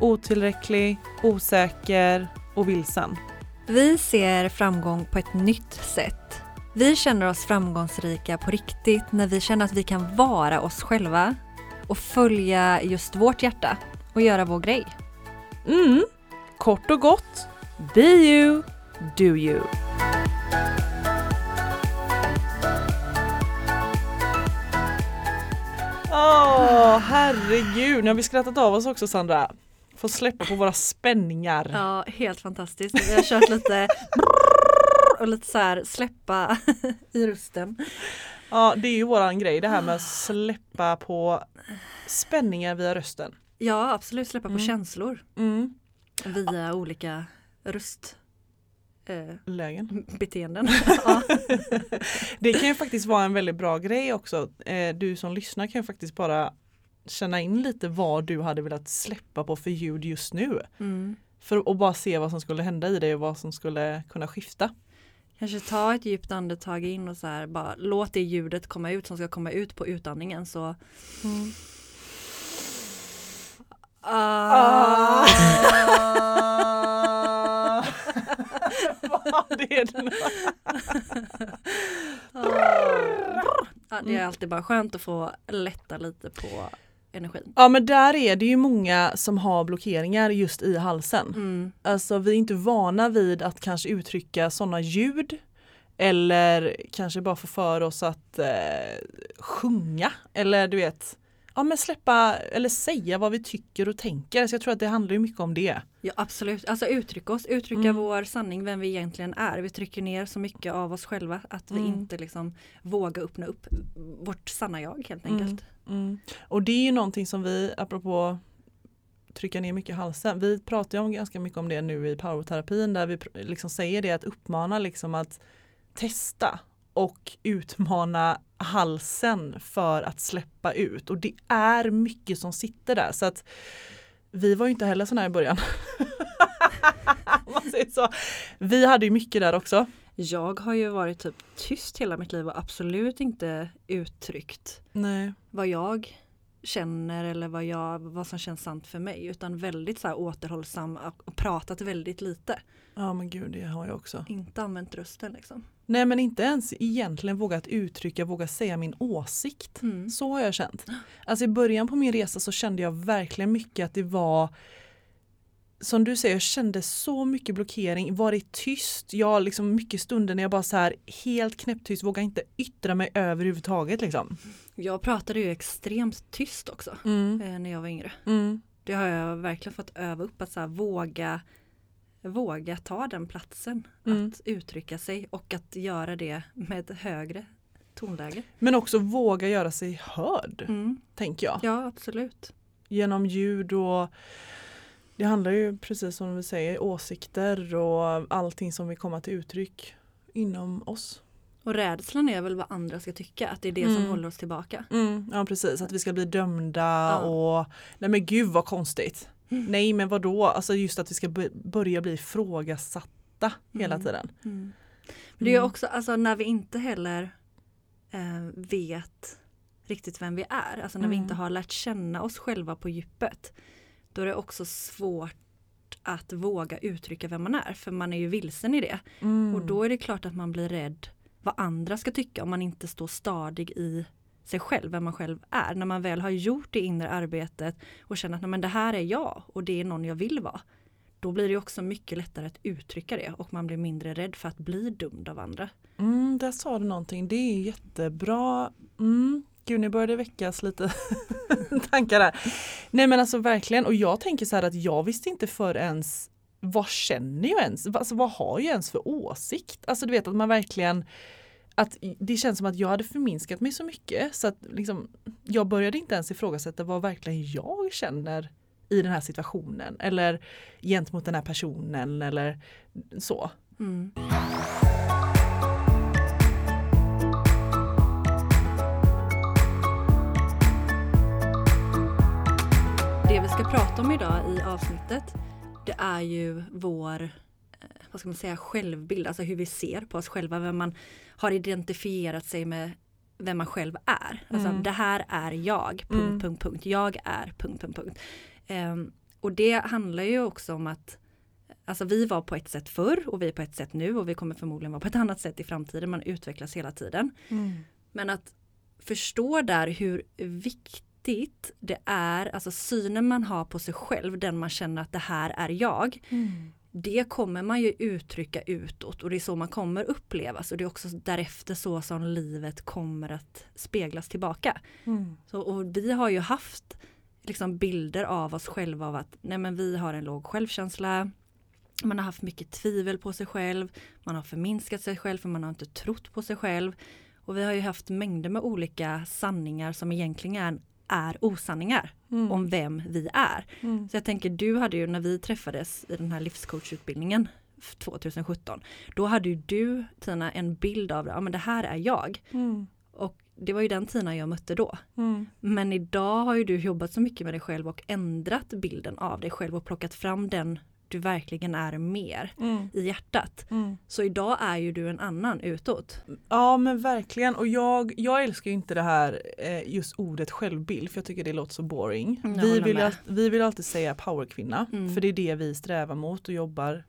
otillräcklig, osäker och vilsen. Vi ser framgång på ett nytt sätt. Vi känner oss framgångsrika på riktigt när vi känner att vi kan vara oss själva och följa just vårt hjärta och göra vår grej. Mm, kort och gott, be you, do you. Åh, herregud. Nu har vi skrattat av oss också Sandra. Får släppa på våra spänningar. Ja, helt fantastiskt. Vi har kört lite och lite så här släppa i rösten. Ja, det är ju våran grej det här med att släppa på spänningar via rösten. Ja, absolut släppa på Mm. känslor Mm. via olika röst eh, Lägen. beteenden. ja. Det kan ju faktiskt vara en väldigt bra grej också. Eh, Du som lyssnar kan ju faktiskt bara känna in lite vad du hade velat släppa på för ljud just nu. mm. För att bara se vad som skulle hända i dig och vad som skulle kunna skifta. Kanske ta ett djupt andetag in och så här bara låt det ljudet komma ut som ska komma ut på utandningen så Ah. Vad är det? Ja, det är alltid bara skönt att få lätta lite på energin. Ja men där är det ju många som har blockeringar just i halsen. Mm. Alltså vi är inte vana vid att kanske uttrycka sådana ljud eller kanske bara få för oss att eh, sjunga eller du vet Ja men släppa eller säga vad vi tycker och tänker. Så jag tror att det handlar ju mycket om det. Ja absolut, alltså uttrycka oss, uttrycka Mm. vår sanning, vem vi egentligen är. Vi trycker ner så mycket av oss själva att vi Mm. inte liksom vågar öppna upp vårt sanna jag helt enkelt. Mm. Och det är ju någonting som vi, apropå trycka ner mycket i halsen, vi pratar ju om ganska mycket om det nu i powerterapin där vi liksom säger det att uppmana liksom att testa och utmana halsen för att släppa ut och det är mycket som sitter där så att vi var ju inte heller sådana här i början. Man säger så. Vi hade ju mycket där också. Jag har ju varit typ tyst hela mitt liv och absolut inte uttryckt Nej. vad jag känner eller vad, jag, vad som känns sant för mig utan väldigt så här återhållsam och pratat väldigt lite. Ja men gud det har jag också. Inte använt rösten liksom. Nej men inte ens egentligen vågat uttrycka, våga säga min åsikt. Mm. Så har jag känt. Alltså i början på min resa så kände jag verkligen mycket att det var som du säger, jag kände så mycket blockering, varit tyst, jag liksom mycket stunder när jag bara så här helt knäpptyst, vågar inte yttra mig överhuvudtaget liksom. Jag pratade ju extremt tyst också Mm. eh, när jag var yngre. Mm. Det har jag verkligen fått öva upp att så här, våga våga ta den platsen Mm. att uttrycka sig och att göra det med ett högre tonläge. Men också våga göra sig hörd, Mm. tänker jag. Ja absolut. Genom ljud och det handlar ju precis som vi säger åsikter och allting som vill komma till uttryck inom oss. Och rädslan är väl vad andra ska tycka, att det är det Mm. som håller oss tillbaka. Mm, ja precis, att vi ska bli dömda Ja. och nej men gud vad konstigt. Mm. Nej men vad då? alltså just att vi ska börja bli ifrågasatta hela Mm. tiden. Mm. Men det är Mm. också alltså, när vi inte heller eh, vet riktigt vem vi är, alltså när vi inte har lärt känna oss själva på djupet, då är det också svårt att våga uttrycka vem man är, för man är ju vilsen i det. Mm. Och då är det klart att man blir rädd vad andra ska tycka om man inte står stadig i sig själv, vem man själv är. När man väl har gjort det inre arbetet och känner att "Nej, men det här är jag och det är någon jag vill vara. Då blir det också mycket lättare att uttrycka det och man blir mindre rädd för att bli dömd av andra. Mm, där sa du någonting, det är jättebra. Mm. Gud, nu började det väckas lite tankar här. Nej men alltså verkligen, och jag tänker så här att jag visste inte för ens vad känner jag ens? Alltså, vad har jag ens för åsikt? Alltså du vet att man verkligen att det känns som att jag hade förminskat mig så mycket så att liksom, jag började inte ens ifrågasätta vad verkligen jag känner i den här situationen eller gentemot den här personen eller så. Mm. Ska prata om idag i avsnittet det är ju vår eh, vad ska man säga, självbild, alltså hur vi ser på oss själva, vem man har identifierat sig med vem man själv är. Alltså Mm. det här är jag, punkt, Mm. punkt, punkt. Jag är, punkt, punkt, punkt. Ehm, och det handlar ju också om att Alltså vi var på ett sätt förr och vi är på ett sätt nu och vi kommer förmodligen vara på ett annat sätt i framtiden. Man utvecklas hela tiden. Men att förstå där hur viktigt det är, alltså synen man har på sig själv, den man känner att det här är jag. Det kommer man ju uttrycka utåt och det är så man kommer upplevas och det är också därefter så som livet kommer att speglas tillbaka. Mm. Så, och vi har ju haft liksom bilder av oss själva av att nej men vi har en låg självkänsla. Man har haft mycket tvivel på sig själv. Man har förminskat sig själv för man har inte trott på sig själv. Och vi har ju haft mängder med olika sanningar som egentligen är osanningar Mm. om vem vi är. Mm. Så jag tänker du hade ju när vi träffades i den här livscoachutbildningen 2017. Då hade ju du Tina en bild av ja men det här är jag. Mm. Och det var ju den Tina jag mötte då. Mm. Men idag har ju du jobbat så mycket med dig själv och ändrat bilden av dig själv och plockat fram den du verkligen är mer Mm. i hjärtat. Mm. Så idag är ju du en annan utåt. Ja men verkligen och jag, jag älskar inte det här eh, just ordet självbild för jag tycker det låter så boring. Mm, jag vi, vill, vi vill alltid säga powerkvinna Mm. för det är det vi strävar mot och jobbar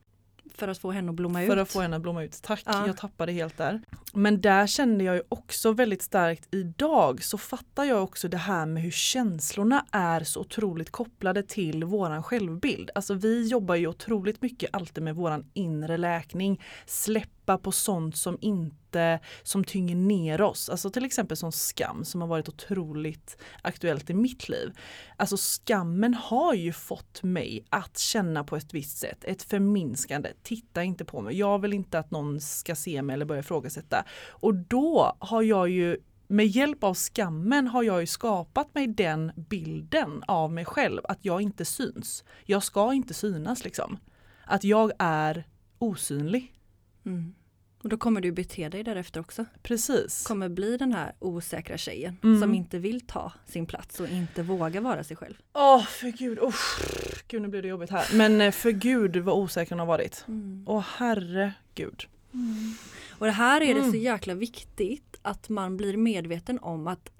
För att få henne att blomma för ut. att få henne att blomma ut. Tack, Ja. jag tappade helt där. Men där kände jag ju också väldigt starkt idag så fattar jag också det här med hur känslorna är så otroligt kopplade till våran självbild. Alltså vi jobbar ju otroligt mycket alltid med våran inre läkning. Släppa på sånt som inte, som tynger ner oss. Alltså till exempel som skam som har varit otroligt aktuellt i mitt liv. Alltså skammen har ju fått mig att känna på ett visst sätt, ett förminskande. Titta inte på mig, jag vill inte att någon ska se mig eller börja ifrågasätta. Och då har jag ju med hjälp av skammen har jag ju skapat mig den bilden av mig själv att jag inte syns. Jag ska inte synas liksom. Att jag är osynlig. Mm. Och då kommer du bete dig därefter också. Precis. Kommer bli den här osäkra tjejen Mm. som inte vill ta sin plats och inte vågar vara sig själv. Åh för gud, oh, gud nu blir det jobbigt här. Men eh, för gud vad osäker hon har varit. Åh herregud. Och det här är det Mm. så jäkla viktigt att man blir medveten om att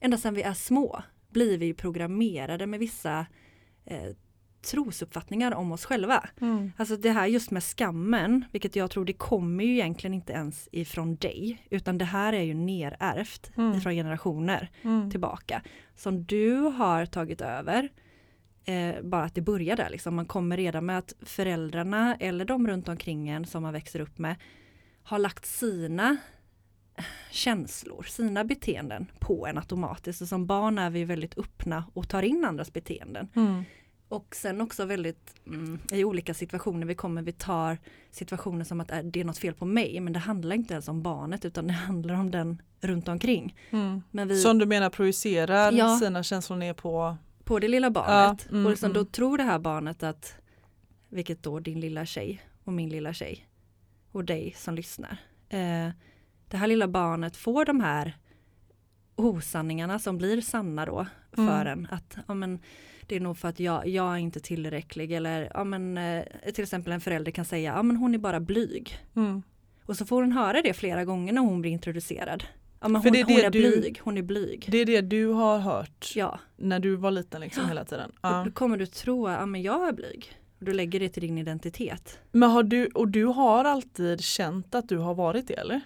ända sedan vi är små blir vi programmerade med vissa eh, trosuppfattningar om oss själva. Mm. Alltså det här just med skammen, vilket jag tror det kommer ju egentligen inte ens ifrån dig, utan det här är ju nerärvt Mm. ifrån generationer Mm. tillbaka. Som du har tagit över, eh, bara att det börjar där liksom. Man kommer redan med att föräldrarna eller de runt omkring en som man växer upp med har lagt sina känslor, sina beteenden på en automatiskt. Och som barn är vi väldigt öppna och tar in andras beteenden. Mm. Och sen också väldigt mm, i olika situationer vi kommer, vi tar situationer som att äh, det är något fel på mig, men det handlar inte ens om barnet utan det handlar om den runt omkring. Mm. Men vi, Som du menar projicerar Ja. sina känslor ner på på det lilla barnet. Ja, mm, och liksom, då mm. tror det här barnet att, vilket då din lilla tjej och min lilla tjej och dig som lyssnar. Eh, det här lilla barnet får de här osanningarna som blir sanna då för Mm. en. Att ja, men, det är nog för att jag, jag är inte tillräcklig eller ja, men, eh, till exempel en förälder kan säga ja men hon är bara blyg. mm. Och så får hon höra det flera gånger när hon blir introducerad. Ja men För hon, det är hon det är du- blyg, hon är blyg. Det är det du har hört Ja, när du var liten liksom hela tiden. Ja. då kommer du tro att ja, men jag är blyg. Och du lägger det till din identitet. Men har du, och du har alltid känt att du har varit det eller?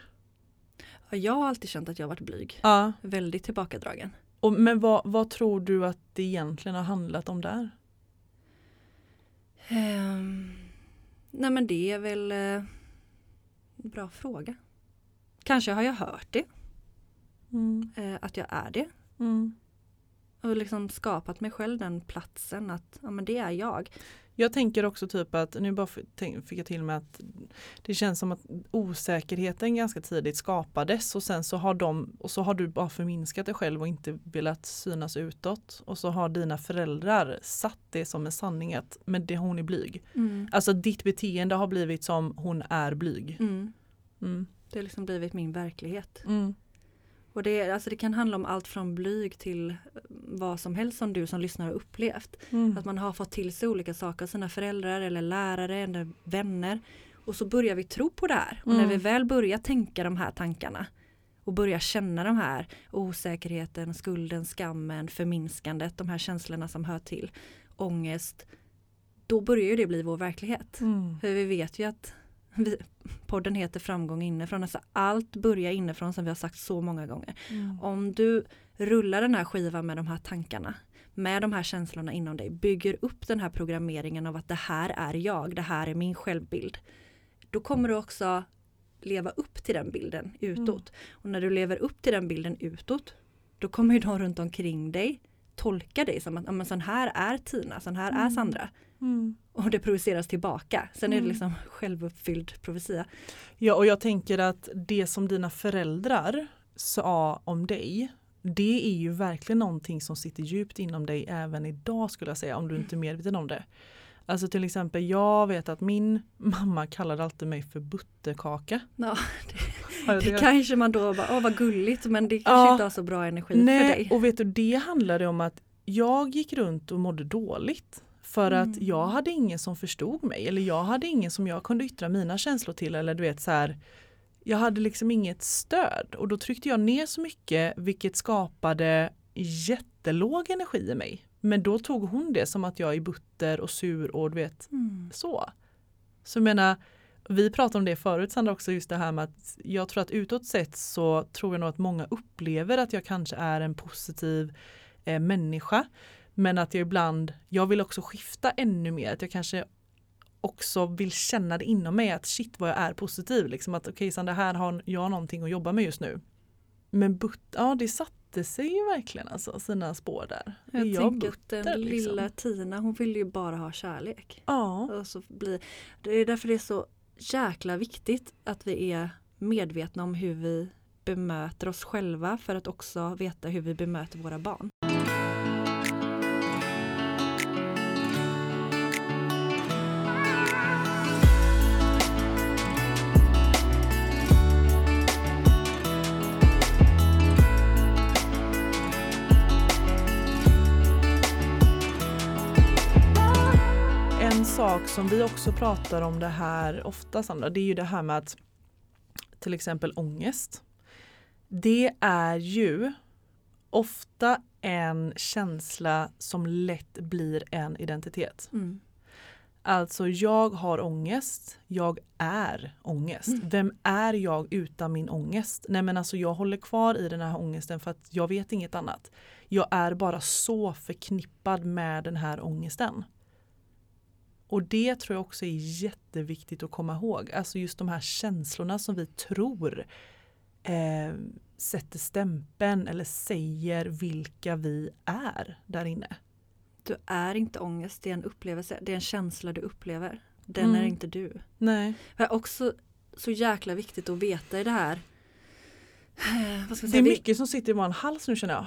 Ja, jag har alltid känt att jag har varit blyg. Ja. Väldigt tillbakadragen. Och, men vad, vad tror du att det egentligen har handlat om där? Ehm, nej men det är väl eh, en bra fråga. Kanske har jag hört det, Mm. eh, att jag är det. Mm. Och liksom skapat mig själv den platsen att ja, men det är jag. Jag tänker också typ att, nu bara fick jag till mig att det känns som att osäkerheten ganska tidigt skapades och sen så har de, och så har du bara förminskat dig själv och inte velat synas utåt. Och så har dina föräldrar satt det som en sanning att men det, hon är blyg. Mm. Alltså ditt beteende har blivit som hon är blyg. Mm. Mm. Det har liksom blivit min verklighet. Mm. Och det, alltså det kan handla om allt från blyg till vad som helst som du som lyssnar har upplevt. Mm. Att man har fått till sig olika saker av sina föräldrar eller lärare eller vänner. Och så börjar vi tro på det här. Och mm. när vi väl börjar tänka de här tankarna och börjar känna de här osäkerheten, skulden, skammen, förminskandet, de här känslorna som hör till, ångest. Då börjar det bli vår verklighet. Mm. För vi vet ju att vi, podden heter Framgång inifrån. Alltså allt börjar inifrån som vi har sagt så många gånger. Mm. Om du rullar den här skivan med de här tankarna, med de här känslorna inom dig, bygger upp den här programmeringen av att det här är jag, det här är min självbild. Då kommer du också leva upp till den bilden utåt. Mm. Och när du lever upp till den bilden utåt, då kommer ju de runt omkring dig tolka dig som att men sån här är Tina, sån här mm. är Sandra. Mm. Och det projiceras tillbaka. Sen är det mm. liksom självuppfylld profetia. Ja och jag tänker att det som dina föräldrar sa om dig det är ju verkligen någonting som sitter djupt inom dig även idag skulle jag säga om du inte är medveten om det. Alltså till exempel jag vet att min mamma kallade alltid mig för butterkaka. Ja, det, det kanske man då bara, åh vad gulligt men det kanske ja, inte har så bra energi nej, för dig. Och vet du det handlade om att jag gick runt och mådde dåligt. För mm. att jag hade ingen som förstod mig eller jag hade ingen som jag kunde yttra mina känslor till eller du vet så här. Jag hade liksom inget stöd och då tryckte jag ner så mycket vilket skapade jättelåg energi i mig. Men då tog hon det som att jag är butter och sur och du vet mm. så. Så jag menar, vi pratade om det förut Sandra också just det här med att jag tror att utåt sett så tror jag nog att många upplever att jag kanske är en positiv eh, människa. Men att jag ibland, jag vill också skifta ännu mer, att jag kanske också vill känna det inom mig att shit vad jag är positiv, liksom att okej okay, Sandra här har jag någonting att jobba med just nu. Men but, ja det satte sig ju verkligen alltså sina spår där. Jag, jag tänker att den liksom? lilla Tina hon vill ju bara ha kärlek. Ja. Och så blir, det är därför det är så jäkla viktigt att vi är medvetna om hur vi bemöter oss själva för att också veta hur vi bemöter våra barn. Som vi också pratar om det här ofta Sandra, det är ju det här med att till exempel ångest. Det är ju ofta en känsla som lätt blir en identitet. Mm. Alltså jag har ångest, jag är ångest. Mm. Vem är jag utan min ångest? Nej men alltså jag håller kvar i den här ångesten för att jag vet inget annat. Jag är bara så förknippad med den här ångesten. Och det tror jag också är jätteviktigt att komma ihåg. Alltså just de här känslorna som vi tror eh, sätter stämpeln eller säger vilka vi är där inne. Du är inte ångest, det är en upplevelse, det är en känsla du upplever. Den mm. är inte du. Nej. Det är också så jäkla viktigt att veta i det här. Eh, det är mycket som sitter i vår hals nu känner jag.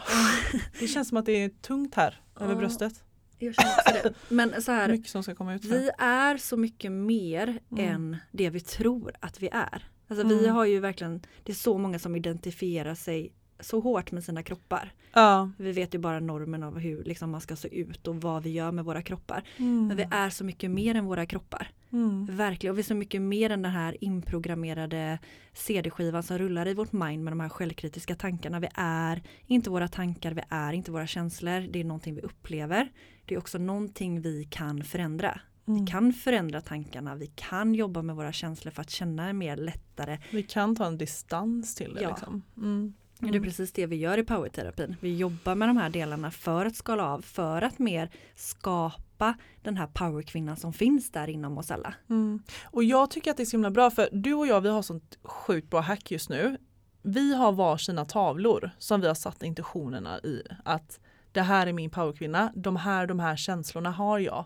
det känns som att det är tungt här över bröstet. Jag känner också det. Men så här, mycket som ska komma ut vi är så mycket mer mm. än det vi tror att vi är. Alltså mm. vi har ju verkligen, det är så många som identifierar sig så hårt med sina kroppar. Ja. Vi vet ju bara normen av hur liksom, man ska se ut och vad vi gör med våra kroppar. Mm. Men vi är så mycket mer än våra kroppar. Mm. Verkligen, och vi är så mycket mer än den här inprogrammerade CD-skivan som rullar i vårt mind med de här självkritiska tankarna. Vi är inte våra tankar, vi är inte våra känslor, det är någonting vi upplever. Det är också någonting vi kan förändra. Mm. Vi kan förändra tankarna, vi kan jobba med våra känslor för att känna mer lättare. Vi kan ta en distans till det. Ja. Liksom. Mm. Mm. Det är mm. precis det vi gör i powerterapin. Vi jobbar med de här delarna för att skala av, för att mer skapa den här powerkvinnan som finns där inom oss alla. Mm. Och jag tycker att det är så himla bra för du och jag vi har sånt sjukt bra hack just nu. Vi har varsina tavlor som vi har satt intentionerna i att det här är min powerkvinna, de här, de här känslorna har jag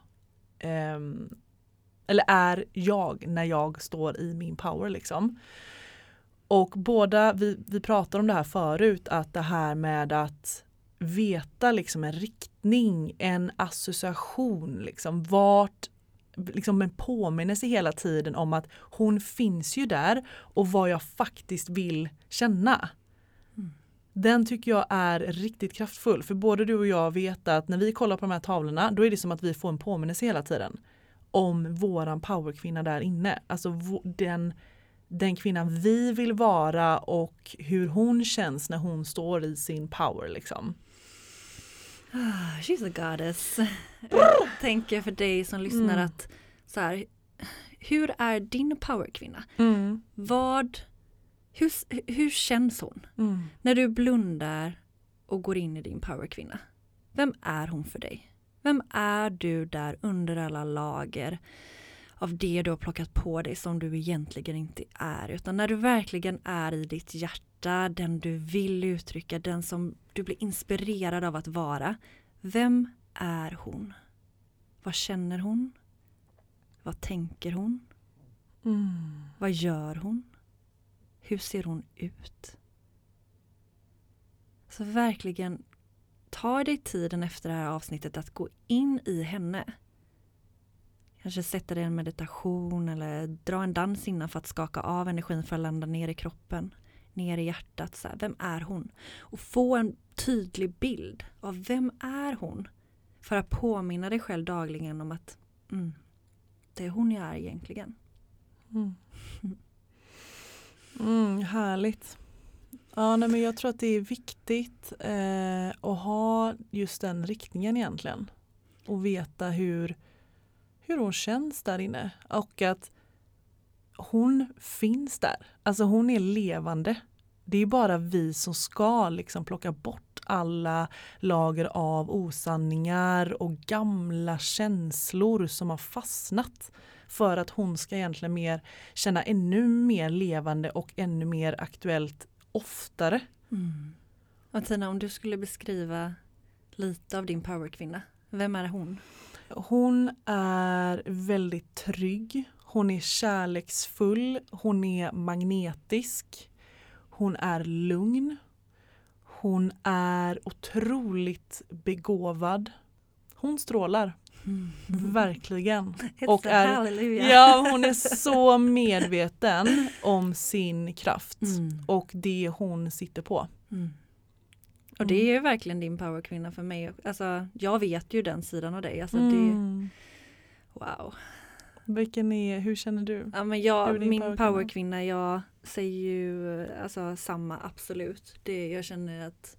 Um, eller är jag när jag står i min power liksom. Och båda, vi, vi pratade om det här förut, att det här med att veta liksom en riktning, en association, liksom vart liksom en påminnelse hela tiden om att hon finns ju där och vad jag faktiskt vill känna. Den tycker jag är riktigt kraftfull för både du och jag vet att när vi kollar på de här tavlorna då är det som att vi får en påminnelse hela tiden om våran powerkvinna där inne. Alltså den, den kvinnan vi vill vara och hur hon känns när hon står i sin power liksom. Ah, she's a goddess. Jag tänker för dig som lyssnar Mm. att så här, hur är din powerkvinna? Mm. Vad, hur, hur känns hon? Mm. När du blundar och går in i din powerkvinna. Vem är hon för dig? Vem är du där under alla lager av det du har plockat på dig som du egentligen inte är? Utan när du verkligen är i ditt hjärta, den du vill uttrycka, den som du blir inspirerad av att vara. Vem är hon? Vad känner hon? Vad tänker hon? Mm. Vad gör hon? Hur ser hon ut? Så verkligen ta dig tiden efter det här avsnittet att gå in i henne. Kanske sätta dig i en meditation eller dra en dans innan för att skaka av energin för att landa ner i kroppen. Ner i hjärtat. Så här, vem är hon? Och få en tydlig bild av vem är hon? För att påminna dig själv dagligen om att mm, det är hon jag är egentligen. Mm. Mm, härligt. Ja, nej, men jag tror att det är viktigt eh, att ha just den riktningen egentligen. Och veta hur, hur hon känns där inne. Och att hon finns där. Alltså hon är levande. Det är bara vi som ska liksom plocka bort alla lager av osanningar och gamla känslor som har fastnat för att hon ska egentligen mer känna ännu mer levande och ännu mer aktuellt oftare. Mm. Och Tina, om du skulle beskriva lite av din powerkvinna, vem är hon? Hon är väldigt trygg. Hon är kärleksfull. Hon är magnetisk. Hon är lugn. Hon är otroligt begåvad. Hon strålar, verkligen. It's Och är-. Ja, hon är så medveten om sin kraft Mm. och det hon sitter på. Mm. Och det är ju verkligen din powerkvinna för mig. Alltså, jag vet ju den sidan av dig. Alltså, det, Mm. wow. Vilken är, hur känner du? Ja, men jag, min powerkvinna? powerkvinna, jag säger ju alltså, samma absolut. Det, jag känner att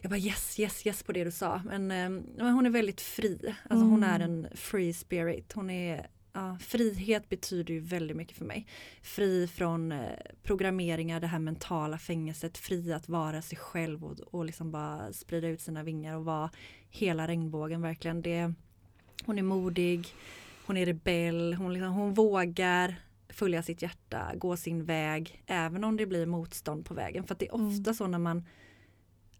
jag bara yes, yes, yes på det du sa. Men, eh, men hon är väldigt fri. Alltså, Hon är Mm. en free spirit. Hon är, ja, frihet betyder ju väldigt mycket för mig. Fri från eh, programmeringar, det här mentala fängelset. Fri att vara sig själv och, och liksom bara sprida ut sina vingar och vara hela regnbågen verkligen. Det, hon är modig, hon är rebell, hon, liksom, hon vågar följa sitt hjärta, gå sin väg, även om det blir motstånd på vägen. För att det är ofta så när man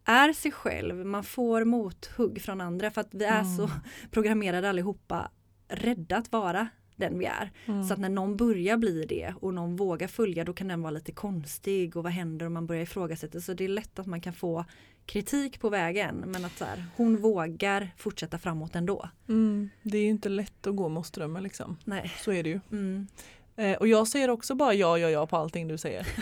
är sig själv, man får mothugg från andra för att vi är så programmerade allihopa rädda att vara den vi är. Mm. Så att när någon börjar bli det och någon vågar följa då kan den vara lite konstig och vad händer om man börjar ifrågasätta. Så det är lätt att man kan få kritik på vägen men att så här, hon vågar fortsätta framåt ändå. Mm. Det är ju inte lätt att gå mot strömmen liksom. Nej. Så är det ju. Mm. Eh, och jag säger också bara ja, ja, ja på allting du säger.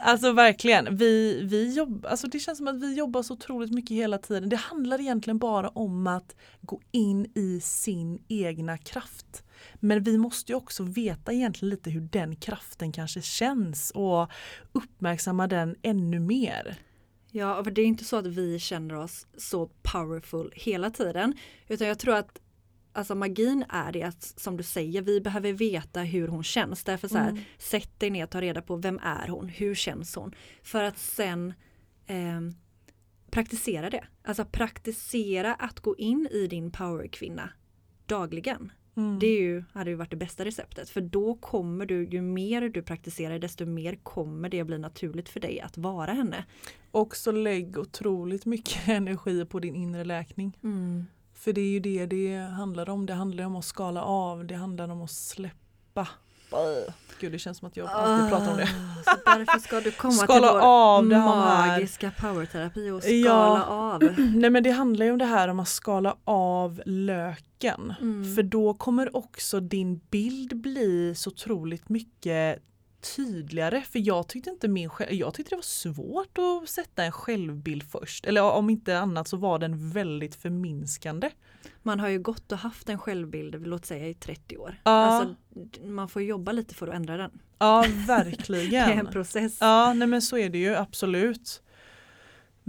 alltså verkligen, vi, vi jobb, alltså det känns som att vi jobbar så otroligt mycket hela tiden. Det handlar egentligen bara om att gå in i sin egna kraft. Men vi måste ju också veta egentligen lite hur den kraften kanske känns och uppmärksamma den ännu mer. Ja, för det är inte så att vi känner oss så powerful hela tiden. Utan jag tror att alltså magin är det att, som du säger, vi behöver veta hur hon känns. Därför så här, Mm. sätt dig ner och ta reda på vem är hon, hur känns hon? För att sen ehm, praktisera det. Alltså praktisera att gå in i din powerkvinna dagligen. Mm. Det är ju, hade ju varit det bästa receptet. För då kommer du, ju mer du praktiserar desto mer kommer det bli naturligt för dig att vara henne. Också lägg otroligt mycket energi på din inre läkning. För det är ju det det handlar om. Det handlar om att skala av. Det handlar om att släppa. Gud det känns som att jag alltid pratar om det. Ah, Så därför ska du komma Skala till vår av det här. magiska powerterapi och skala Ja. av. Nej men det handlar ju om det här om att skala av löken. Mm. För då kommer också din bild bli så otroligt mycket tydligare. För jag tyckte inte min jag tyckte det var svårt att sätta en självbild först. Eller om inte annat så var den väldigt förminskande. Man har ju gått och haft en självbild, låt säga i 30 år. Ja. Alltså, man får jobba lite för att ändra den. Ja Det är en verkligen. process. Ja nej men så är det ju absolut.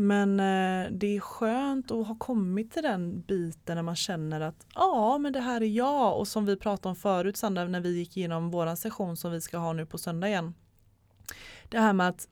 Men eh, det är skönt att ha kommit till den biten när man känner att ja men det här är jag och som vi pratade om förut Sandra när vi gick igenom våran session som vi ska ha nu på söndag igen. Det här med att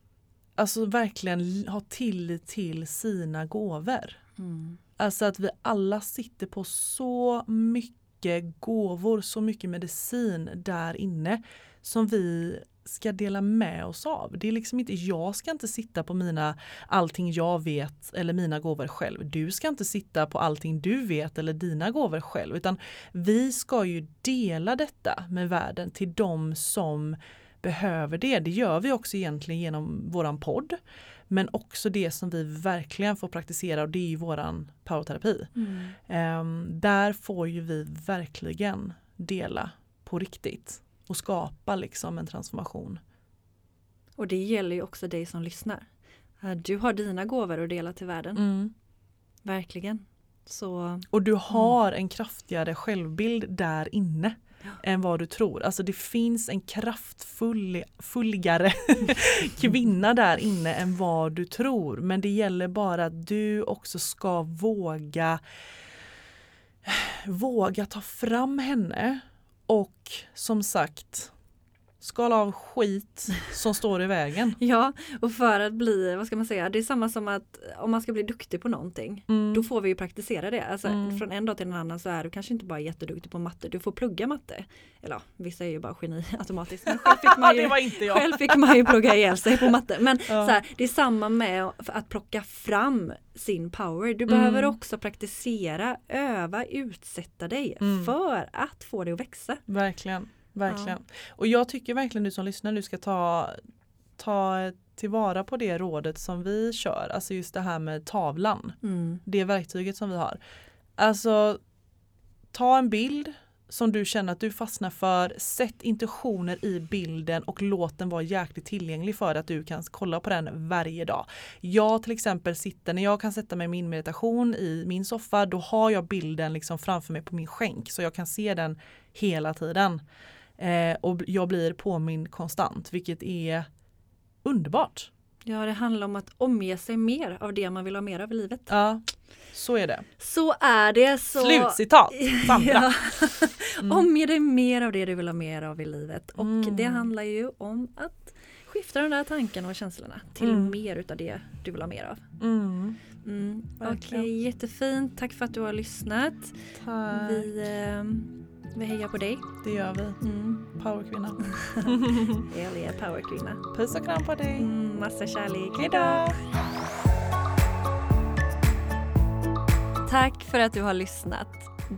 alltså verkligen ha tillit till sina gåvor. Mm. Alltså att vi alla sitter på så mycket gåvor, så mycket medicin där inne som vi ska dela med oss av. Det är liksom inte, jag ska inte sitta på mina allting jag vet eller mina gåvor själv. Du ska inte sitta på allting du vet eller dina gåvor själv utan vi ska ju dela detta med världen till de som behöver det. Det gör vi också egentligen genom våran podd. Men också det som vi verkligen får praktisera och det är ju våran powerterapi. Mm. Ehm, där får ju vi verkligen dela på riktigt och skapa liksom en transformation. Och det gäller ju också dig som lyssnar. Eh, Du har dina gåvor att dela till världen. Mm. Verkligen. Så Och du har en kraftigare självbild där inne Ja. än vad du tror. Alltså det finns en kraftfulligare kvinna där inne än vad du tror. Men det gäller bara att du också ska våga våga ta fram henne och som sagt skala av skit som står i vägen. Ja, och för att bli, vad ska man säga, det är samma som att om man ska bli duktig på någonting, Mm. då får vi ju praktisera det. Alltså Mm. från en dag till en annan så är du kanske inte bara jätteduktig på matte, du får plugga matte. Eller ja, vissa är ju bara geni automatiskt, men själv fick man ju, det var inte jag. själv fick man ju plugga ihjäl sig på matte. Men Ja. så här, det är samma med att plocka fram sin power. Du Mm. behöver också praktisera, öva, utsätta dig Mm. för att få det att växa. Verkligen, verkligen. Och jag tycker verkligen du som lyssnar nu ska ta, ta tillvara på det rådet som vi kör, alltså just det här med tavlan, Mm. det verktyget som vi har. Alltså ta en bild som du känner att du fastnar för, sätt intentioner i bilden och låt den vara jäkligt tillgänglig för att du kan kolla på den varje dag. Jag till exempel sitter, när jag kan sätta mig i min meditation i min soffa, då har jag bilden liksom framför mig på min skänk så jag kan se den hela tiden. Eh, och jag blir påmind konstant, vilket är underbart. Ja, det handlar om att omge sig mer av det man vill ha mer av i livet. Ja, så är det. Så är det. Så... Slutcitat, Sandra. Ja. Mm. Omge dig mer av det du vill ha mer av i livet. Och Mm. det handlar ju om att skifta de där tankarna och känslorna till Mm. mer utav det du vill ha mer av. Mm. Mm. Okej, Verkligen. jättefint. Tack för att du har lyssnat. Tack. Vi, eh, vi hejar på dig. Det gör vi. Mm. Powerkvinna. Hell yeah, powerkvinna. Puss och kram på dig. Mm, massa kärlek. Hejdå! Tack för att du har lyssnat.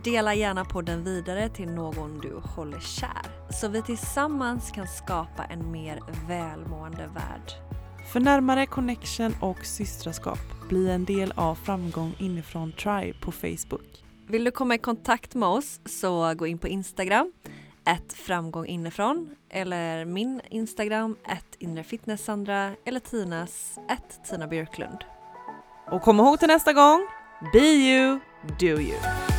Dela gärna podden vidare till någon du håller kär så vi tillsammans kan skapa en mer välmående värld. För närmare connection och systraskap, bli en del av Framgång inifrån Tribe på Facebook. Vill du komma i kontakt med oss så gå in på Instagram, ett framgång inifrån eller min Instagram, ett inrefitnesssandra eller Tinas, ett Tina Björklund. Och kom ihåg till nästa gång, be you, do you.